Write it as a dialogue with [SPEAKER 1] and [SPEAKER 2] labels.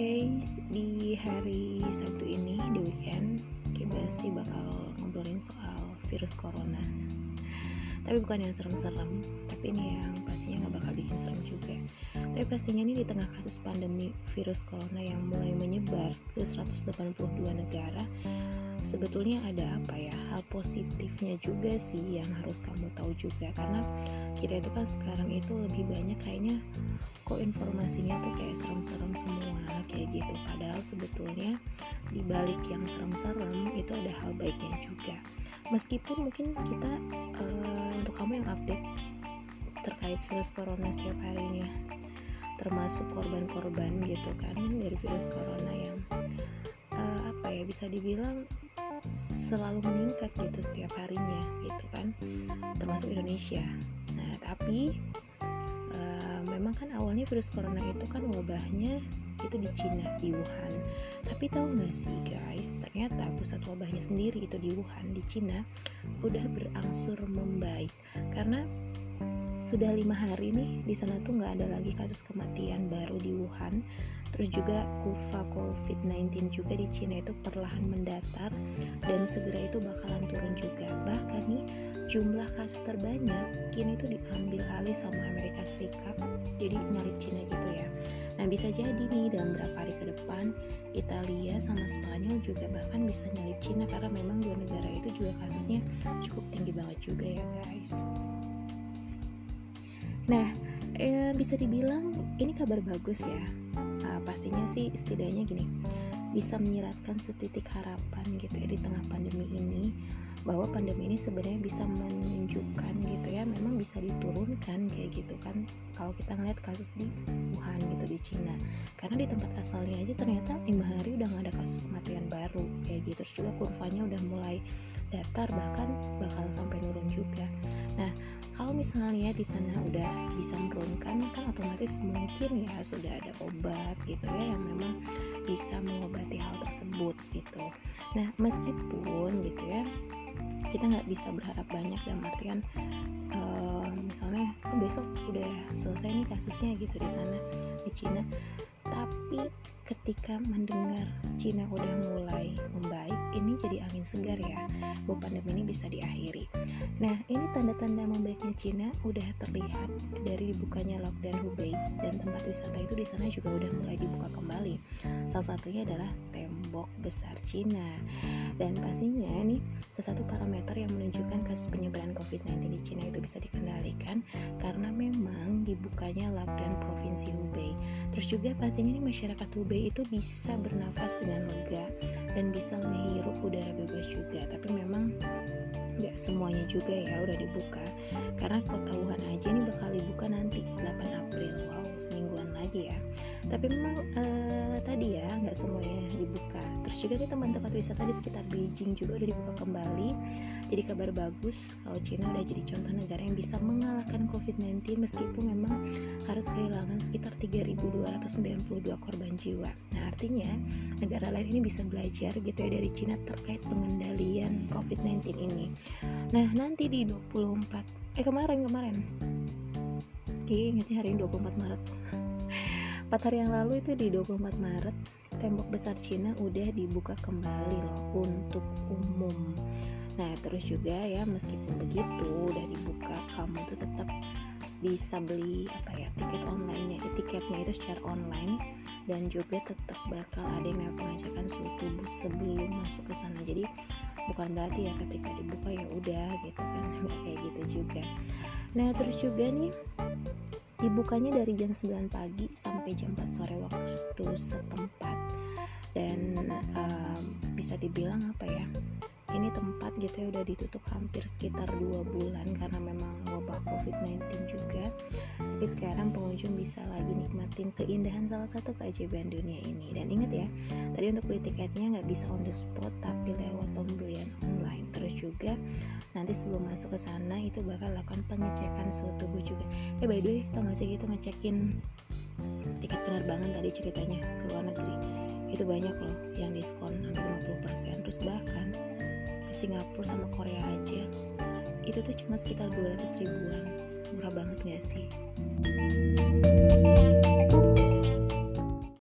[SPEAKER 1] Oke, di hari Sabtu ini di weekend kita sih bakal ngobrolin soal virus corona. Tapi bukan yang serem-serem, tapi ini yang pastinya nggak bakal bikin serem juga. Tapi pastinya ini di tengah kasus pandemi virus corona yang mulai menyebar ke 182 negara, sebetulnya ada apa ya hal positifnya juga sih yang harus kamu tahu juga. Karena kita itu kan sekarang itu lebih banyak kayaknya kok informasinya tuh kayak serem-serem semua kayak gitu. Padahal sebetulnya di balik yang serem-serem itu ada hal baiknya juga. Meskipun mungkin kita uh, untuk kamu yang update terkait virus corona setiap harinya termasuk korban-korban gitu kan dari virus corona yang uh, apa ya bisa dibilang selalu meningkat gitu setiap harinya gitu kan. Termasuk Indonesia. Nah tapi uh, memang kan awalnya virus corona itu kan wabahnya itu di Cina di Wuhan. Tapi tahu nggak sih guys ternyata pusat wabahnya sendiri itu di Wuhan di Cina udah berangsur membaik. Karena sudah lima hari nih di sana tuh nggak ada lagi kasus kematian baru di Wuhan. Terus juga kurva COVID-19 juga di Cina itu perlahan mendatar dan segera itu bakalan turun juga. Bahkan nih jumlah kasus terbanyak kini itu diambil alih sama Amerika Serikat jadi nyalip Cina gitu ya. Nah bisa jadi nih dalam beberapa hari ke depan Italia sama Spanyol juga bahkan bisa nyalip Cina karena memang dua negara itu juga kasusnya cukup tinggi banget juga ya guys Nah, eh, bisa dibilang ini kabar bagus ya. Uh, pastinya sih setidaknya gini, bisa menyiratkan setitik harapan gitu ya di tengah pandemi ini bahwa pandemi ini sebenarnya bisa menunjukkan gitu ya memang bisa diturunkan kayak gitu kan. Kalau kita ngeliat kasus di Wuhan gitu di Cina. Karena di tempat asalnya aja ternyata lima hari udah nggak ada kasus kematian baru kayak gitu. Terus juga kurvanya udah mulai datar bahkan bakal sampai nurun juga. Nah kalau misalnya di sana udah bisa menurunkan kan otomatis mungkin ya sudah ada obat gitu ya yang memang bisa mengobati hal tersebut gitu. Nah meskipun gitu ya kita nggak bisa berharap banyak dalam artian uh, misalnya oh, besok udah selesai nih kasusnya gitu di sana di Cina. Tapi ketika mendengar Cina udah mulai membaik ini jadi angin segar ya bahwa pandemi ini bisa diakhiri. Nah ini tanda-tanda membaiknya Cina udah terlihat dari dibukanya lockdown Hubei dan tempat wisata itu di sana juga udah mulai dibuka kembali. Salah satunya adalah tembok besar Cina. Dan pastinya nih sesuatu parameter yang menunjukkan kasus penyebaran COVID-19 di Cina itu bisa dikendalikan karena memang dibukanya lockdown provinsi Hubei. Terus juga pastinya nih masyarakat Hubei itu bisa bernafas dengan lega dan bisa menghirup udara bebas juga. Tapi memang semuanya juga ya udah dibuka. Karena kota Wuhan aja ini bakal dibuka nanti 8 April. Wow semingguan lagi ya. Tapi memang uh, tadi ya nggak semuanya dibuka. Terus juga nih teman-teman wisata di sekitar Beijing juga udah dibuka kembali. Jadi kabar bagus kalau Cina udah jadi contoh negara yang bisa mengalahkan COVID-19 meskipun memang harus kehilangan sekitar 3.292 korban jiwa. Nah artinya negara lain ini bisa belajar gitu ya dari Cina terkait pengendalian COVID-19 ini nah nanti di 24 eh kemarin kemarin meski ingatnya hari ini 24 Maret. 4 hari yang lalu itu di 24 Maret tembok besar Cina udah dibuka kembali loh untuk umum. Nah terus juga ya meskipun begitu udah dibuka kamu tuh tetap bisa beli apa ya tiket online-nya. Tiketnya itu secara online dan juga tetap bakal ada yang pengecekan suhu tubuh sebelum masuk ke sana. Jadi bukan berarti ya ketika dibuka ya udah gitu kan nggak kayak gitu juga. Nah terus juga nih Dibukanya dari jam 9 pagi sampai jam 4 sore waktu setempat. Dan um, bisa dibilang apa ya ini tempat gitu ya udah ditutup hampir sekitar dua bulan karena memang wabah covid-19 juga. Tapi sekarang pengunjung bisa lagi nikmatin keindahan salah satu keajaiban dunia ini. Dan ingat ya tadi untuk beli tiketnya nggak bisa on the spot tapi lewat pembelian online. Terus juga nanti sebelum masuk ke sana itu bakal lakukan pengecekan suhu tubuh juga. Eh by the way tau gak sih gitu ngecekin tiket penerbangan tadi ceritanya ke luar negeri? Itu banyak loh yang diskon hampir 50% terus bahkan ke Singapura sama Korea aja itu tuh cuma sekitar 200 ribuan. Murah banget gak sih